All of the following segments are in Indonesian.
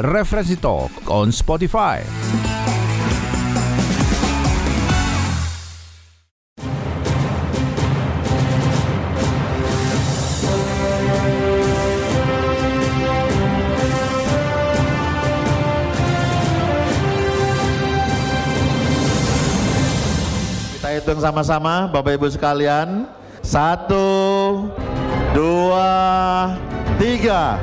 Referensi Talk on Spotify. Kita hitung sama-sama Bapak Ibu sekalian. Satu, dua, tiga.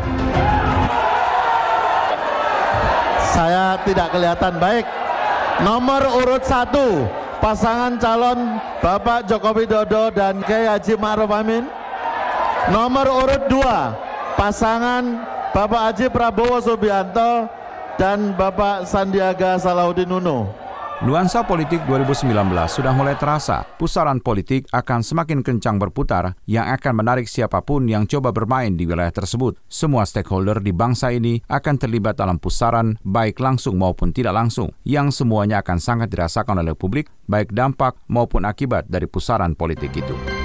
Saya tidak kelihatan baik. Nomor urut satu, pasangan calon Bapak Joko Widodo dan Kiai Haji Ma'ruf Amin. Nomor urut dua, pasangan Bapak Haji Prabowo Subianto dan Bapak Sandiaga Salahuddin Uno. Nuansa politik 2019 sudah mulai terasa. Pusaran politik akan semakin kencang berputar yang akan menarik siapa pun yang coba bermain di wilayah tersebut. Semua stakeholder di bangsa ini akan terlibat dalam pusaran baik langsung maupun tidak langsung yang semuanya akan sangat dirasakan oleh publik baik dampak maupun akibat dari pusaran politik itu.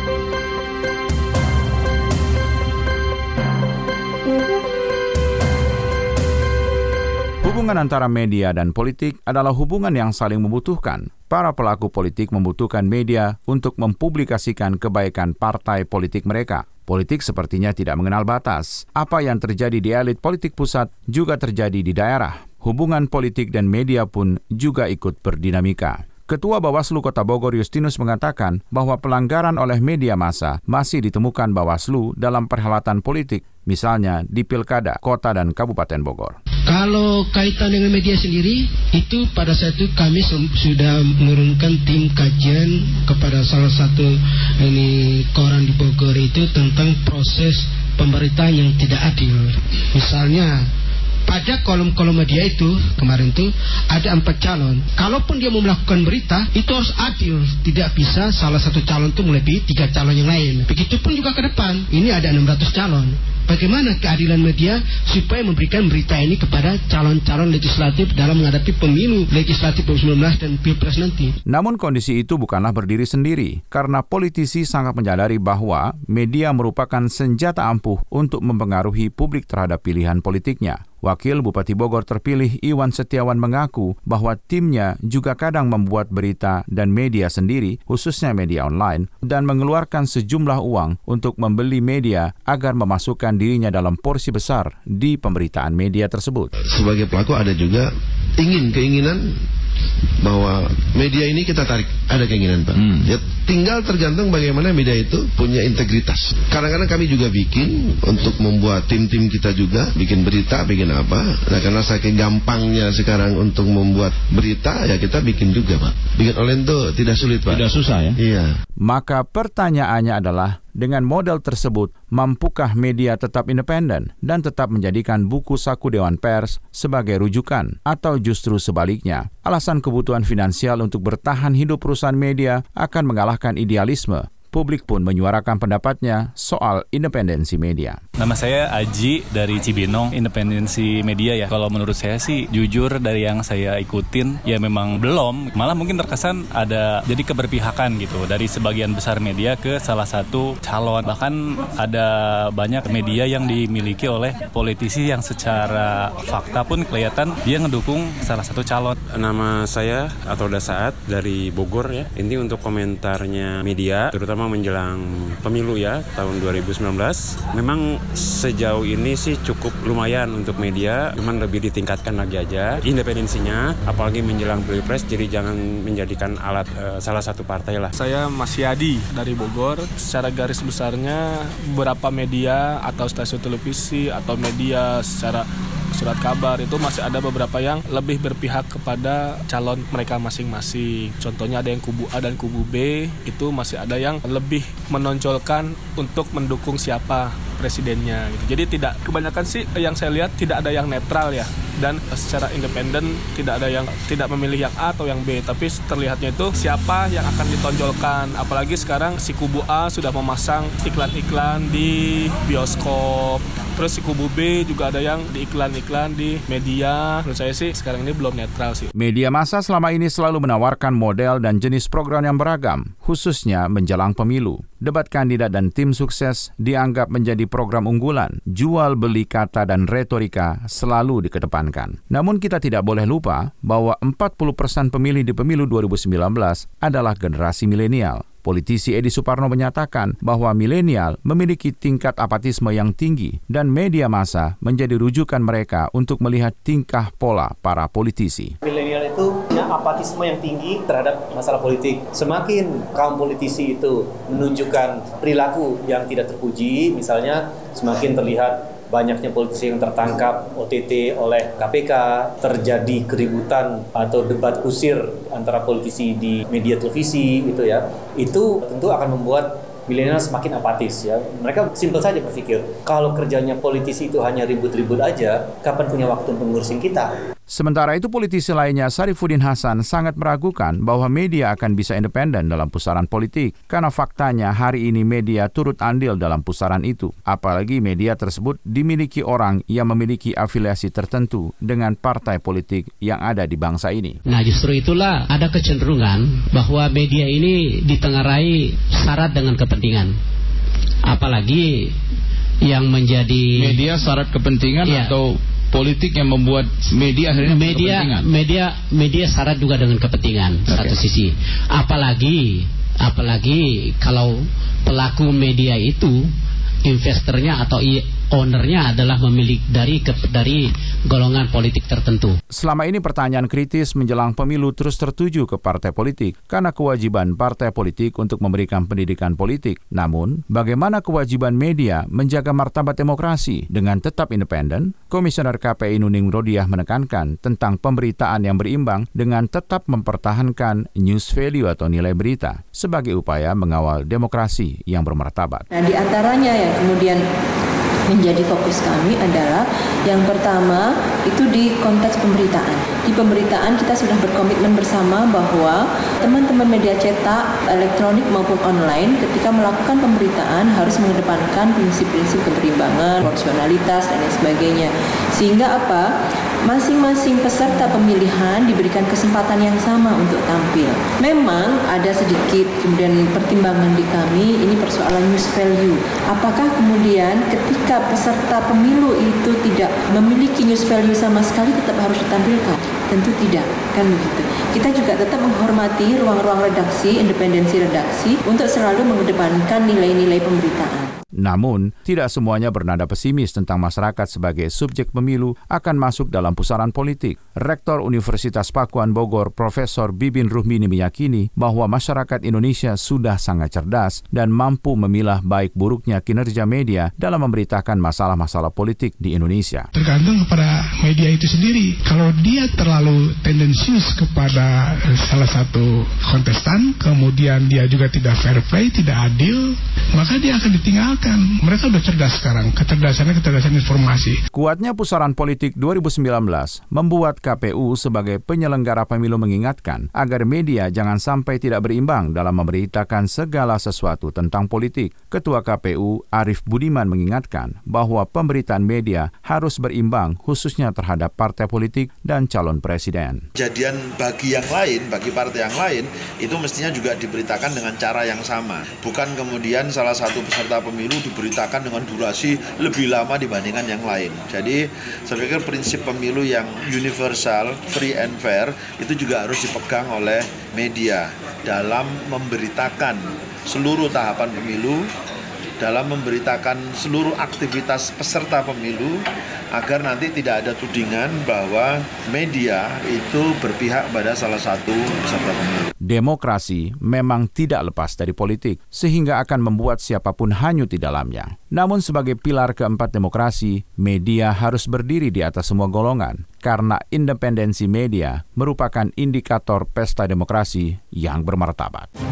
Hubungan antara media dan politik adalah hubungan yang saling membutuhkan. Para pelaku politik membutuhkan media untuk mempublikasikan kebaikan partai politik mereka. Politik sepertinya tidak mengenal batas. Apa yang terjadi di elit politik pusat juga terjadi di daerah. Hubungan politik dan media pun juga ikut berdinamika. Ketua Bawaslu Kota Bogor Justinus mengatakan bahwa pelanggaran oleh media massa masih ditemukan Bawaslu dalam perhelatan politik, misalnya di Pilkada, Kota dan Kabupaten Bogor. Kalau kaitan dengan media sendiri, itu pada saat itu kami su- sudah menurunkan tim kajian kepada salah satu ini koran di Bogor itu tentang proses pemberitaan yang tidak adil. Misalnya pada kolom-kolom media itu kemarin itu ada empat calon. Kalaupun dia mau melakukan berita itu harus adil, tidak bisa salah satu calon itu melebihi tiga calon yang lain. Begitupun juga ke depan. Ini ada 600 calon. Bagaimana keadilan media supaya memberikan berita ini kepada calon-calon legislatif dalam menghadapi pemilu legislatif 2019 dan pilpres nanti? Namun kondisi itu bukanlah berdiri sendiri, karena politisi sangat menyadari bahwa media merupakan senjata ampuh untuk mempengaruhi publik terhadap pilihan politiknya. Wakil Bupati Bogor terpilih Iwan Setiawan mengaku bahwa timnya juga kadang membuat berita dan media sendiri, khususnya media online, dan mengeluarkan sejumlah uang untuk membeli media agar memasukkan dirinya dalam porsi besar di pemberitaan media tersebut. sebagai pelaku ada juga ingin keinginan bahwa media ini kita tarik. Ada keinginan pak. Ya tinggal tergantung bagaimana media itu punya integritas. Kadang-kadang kami juga bikin untuk membuat tim-tim kita juga bikin berita bikin apa. Nah karena saking gampangnya sekarang untuk membuat berita ya kita bikin juga pak. Bikin online itu tidak sulit pak. Tidak susah ya? iya. Maka pertanyaannya adalah, dengan model tersebut, mampukah media tetap independen dan tetap menjadikan buku saku Dewan Pers sebagai rujukan, atau justru sebaliknya? Alasan kebutuhan finansial untuk bertahan hidup perusahaan media akan mengalahkan idealisme. Publik pun menyuarakan pendapatnya soal independensi media. Nama saya Aji dari Cibinong, independensi media ya. Kalau menurut saya sih jujur dari yang saya ikutin ya memang belum. Malah mungkin terkesan ada jadi keberpihakan gitu dari sebagian besar media ke salah satu calon. Bahkan ada banyak media yang dimiliki oleh politisi yang secara fakta pun kelihatan dia ngedukung salah satu calon. Nama saya Atolda Saat dari Bogor ya. Ini untuk komentarnya media, terutama menjelang pemilu ya tahun 2019. Memang sejauh ini sih cukup lumayan untuk media, cuman lebih ditingkatkan lagi aja independensinya, apalagi menjelang pilpres. Jadi jangan menjadikan alat eh, salah satu partai lah. Saya Mas Yadi dari Bogor. Secara garis besarnya beberapa media atau stasiun televisi atau media secara surat kabar itu masih ada beberapa yang lebih berpihak kepada calon mereka masing-masing. Contohnya ada yang kubu A dan kubu B itu masih ada yang lebih menonjolkan untuk mendukung siapa presidennya gitu. Jadi tidak kebanyakan sih yang saya lihat tidak ada yang netral ya. Dan secara independen tidak ada yang tidak memilih yang A atau yang B. Tapi terlihatnya itu siapa yang akan ditonjolkan. Apalagi sekarang si kubu A sudah memasang iklan-iklan di bioskop Terus si kubu B juga ada yang di iklan-iklan di media. Menurut saya sih sekarang ini belum netral sih. Media massa selama ini selalu menawarkan model dan jenis program yang beragam, khususnya menjelang pemilu. Debat kandidat dan tim sukses dianggap menjadi program unggulan. Jual beli kata dan retorika selalu dikedepankan. Namun kita tidak boleh lupa bahwa 40% pemilih di pemilu 2019 adalah generasi milenial. Politisi Edi Suparno menyatakan bahwa milenial memiliki tingkat apatisme yang tinggi dan media massa menjadi rujukan mereka untuk melihat tingkah pola para politisi. Milenial itu punya apatisme yang tinggi terhadap masalah politik. Semakin kaum politisi itu menunjukkan perilaku yang tidak terpuji, misalnya semakin terlihat banyaknya politisi yang tertangkap OTT oleh KPK, terjadi keributan atau debat kusir antara politisi di media televisi gitu ya. Itu tentu akan membuat milenial semakin apatis ya. Mereka simpel saja berpikir, kalau kerjanya politisi itu hanya ribut-ribut aja, kapan punya waktu untuk ngurusin kita? Sementara itu politisi lainnya Sarifuddin Hasan sangat meragukan bahwa media akan bisa independen dalam pusaran politik karena faktanya hari ini media turut andil dalam pusaran itu. Apalagi media tersebut dimiliki orang yang memiliki afiliasi tertentu dengan partai politik yang ada di bangsa ini. Nah justru itulah ada kecenderungan bahwa media ini ditengarai syarat dengan kepentingan. Apalagi yang menjadi media syarat kepentingan ya. atau politik yang membuat media akhirnya media media media syarat juga dengan kepentingan okay. satu sisi apalagi apalagi kalau pelaku media itu investornya atau ownernya adalah memiliki dari ke, dari golongan politik tertentu. Selama ini pertanyaan kritis menjelang pemilu terus tertuju ke partai politik karena kewajiban partai politik untuk memberikan pendidikan politik. Namun, bagaimana kewajiban media menjaga martabat demokrasi dengan tetap independen? Komisioner KPI Nuning Rodiah menekankan tentang pemberitaan yang berimbang dengan tetap mempertahankan news value atau nilai berita sebagai upaya mengawal demokrasi yang bermartabat. Nah, di antaranya yang kemudian menjadi fokus kami adalah yang pertama itu di konteks pemberitaan. Di pemberitaan kita sudah berkomitmen bersama bahwa teman-teman media cetak, elektronik maupun online ketika melakukan pemberitaan harus mengedepankan prinsip-prinsip keberimbangan, proporsionalitas dan lain sebagainya. Sehingga apa? Masing-masing peserta pemilihan diberikan kesempatan yang sama untuk tampil. Memang ada sedikit kemudian pertimbangan di kami ini persoalan news value. Apakah kemudian ketika peserta pemilu itu tidak memiliki news value sama sekali tetap harus ditampilkan? Tentu tidak, kan begitu. Kita juga tetap menghormati ruang-ruang redaksi, independensi redaksi untuk selalu mengedepankan nilai-nilai pemberitaan. Namun, tidak semuanya bernada pesimis tentang masyarakat sebagai subjek pemilu akan masuk dalam pusaran politik. Rektor Universitas Pakuan Bogor, Profesor Bibin Ruhmini meyakini bahwa masyarakat Indonesia sudah sangat cerdas dan mampu memilah baik buruknya kinerja media dalam memberitakan masalah-masalah politik di Indonesia. Tergantung kepada media itu sendiri. Kalau dia terlalu tendensius kepada salah satu kontestan, kemudian dia juga tidak fair play, tidak adil, maka dia akan ditinggalkan. Mereka sudah cerdas sekarang, kecerdasannya kecerdasan informasi. Kuatnya pusaran politik 2019 membuat KPU sebagai penyelenggara pemilu mengingatkan agar media jangan sampai tidak berimbang dalam memberitakan segala sesuatu tentang politik. Ketua KPU Arief Budiman mengingatkan bahwa pemberitaan media harus berimbang khususnya terhadap partai politik dan calon presiden. Kejadian bagi yang lain, bagi partai yang lain, itu mestinya juga diberitakan dengan cara yang sama. Bukan kemudian salah satu peserta pemilu diberitakan dengan durasi lebih lama dibandingkan yang lain. Jadi saya pikir prinsip pemilu yang universal, free and fair itu juga harus dipegang oleh media dalam memberitakan seluruh tahapan pemilu dalam memberitakan seluruh aktivitas peserta pemilu agar nanti tidak ada tudingan bahwa media itu berpihak pada salah satu peserta pemilu. Demokrasi memang tidak lepas dari politik, sehingga akan membuat siapa pun hanyut di dalamnya. Namun sebagai pilar keempat demokrasi, media harus berdiri di atas semua golongan, karena independensi media merupakan indikator pesta demokrasi yang bermartabat.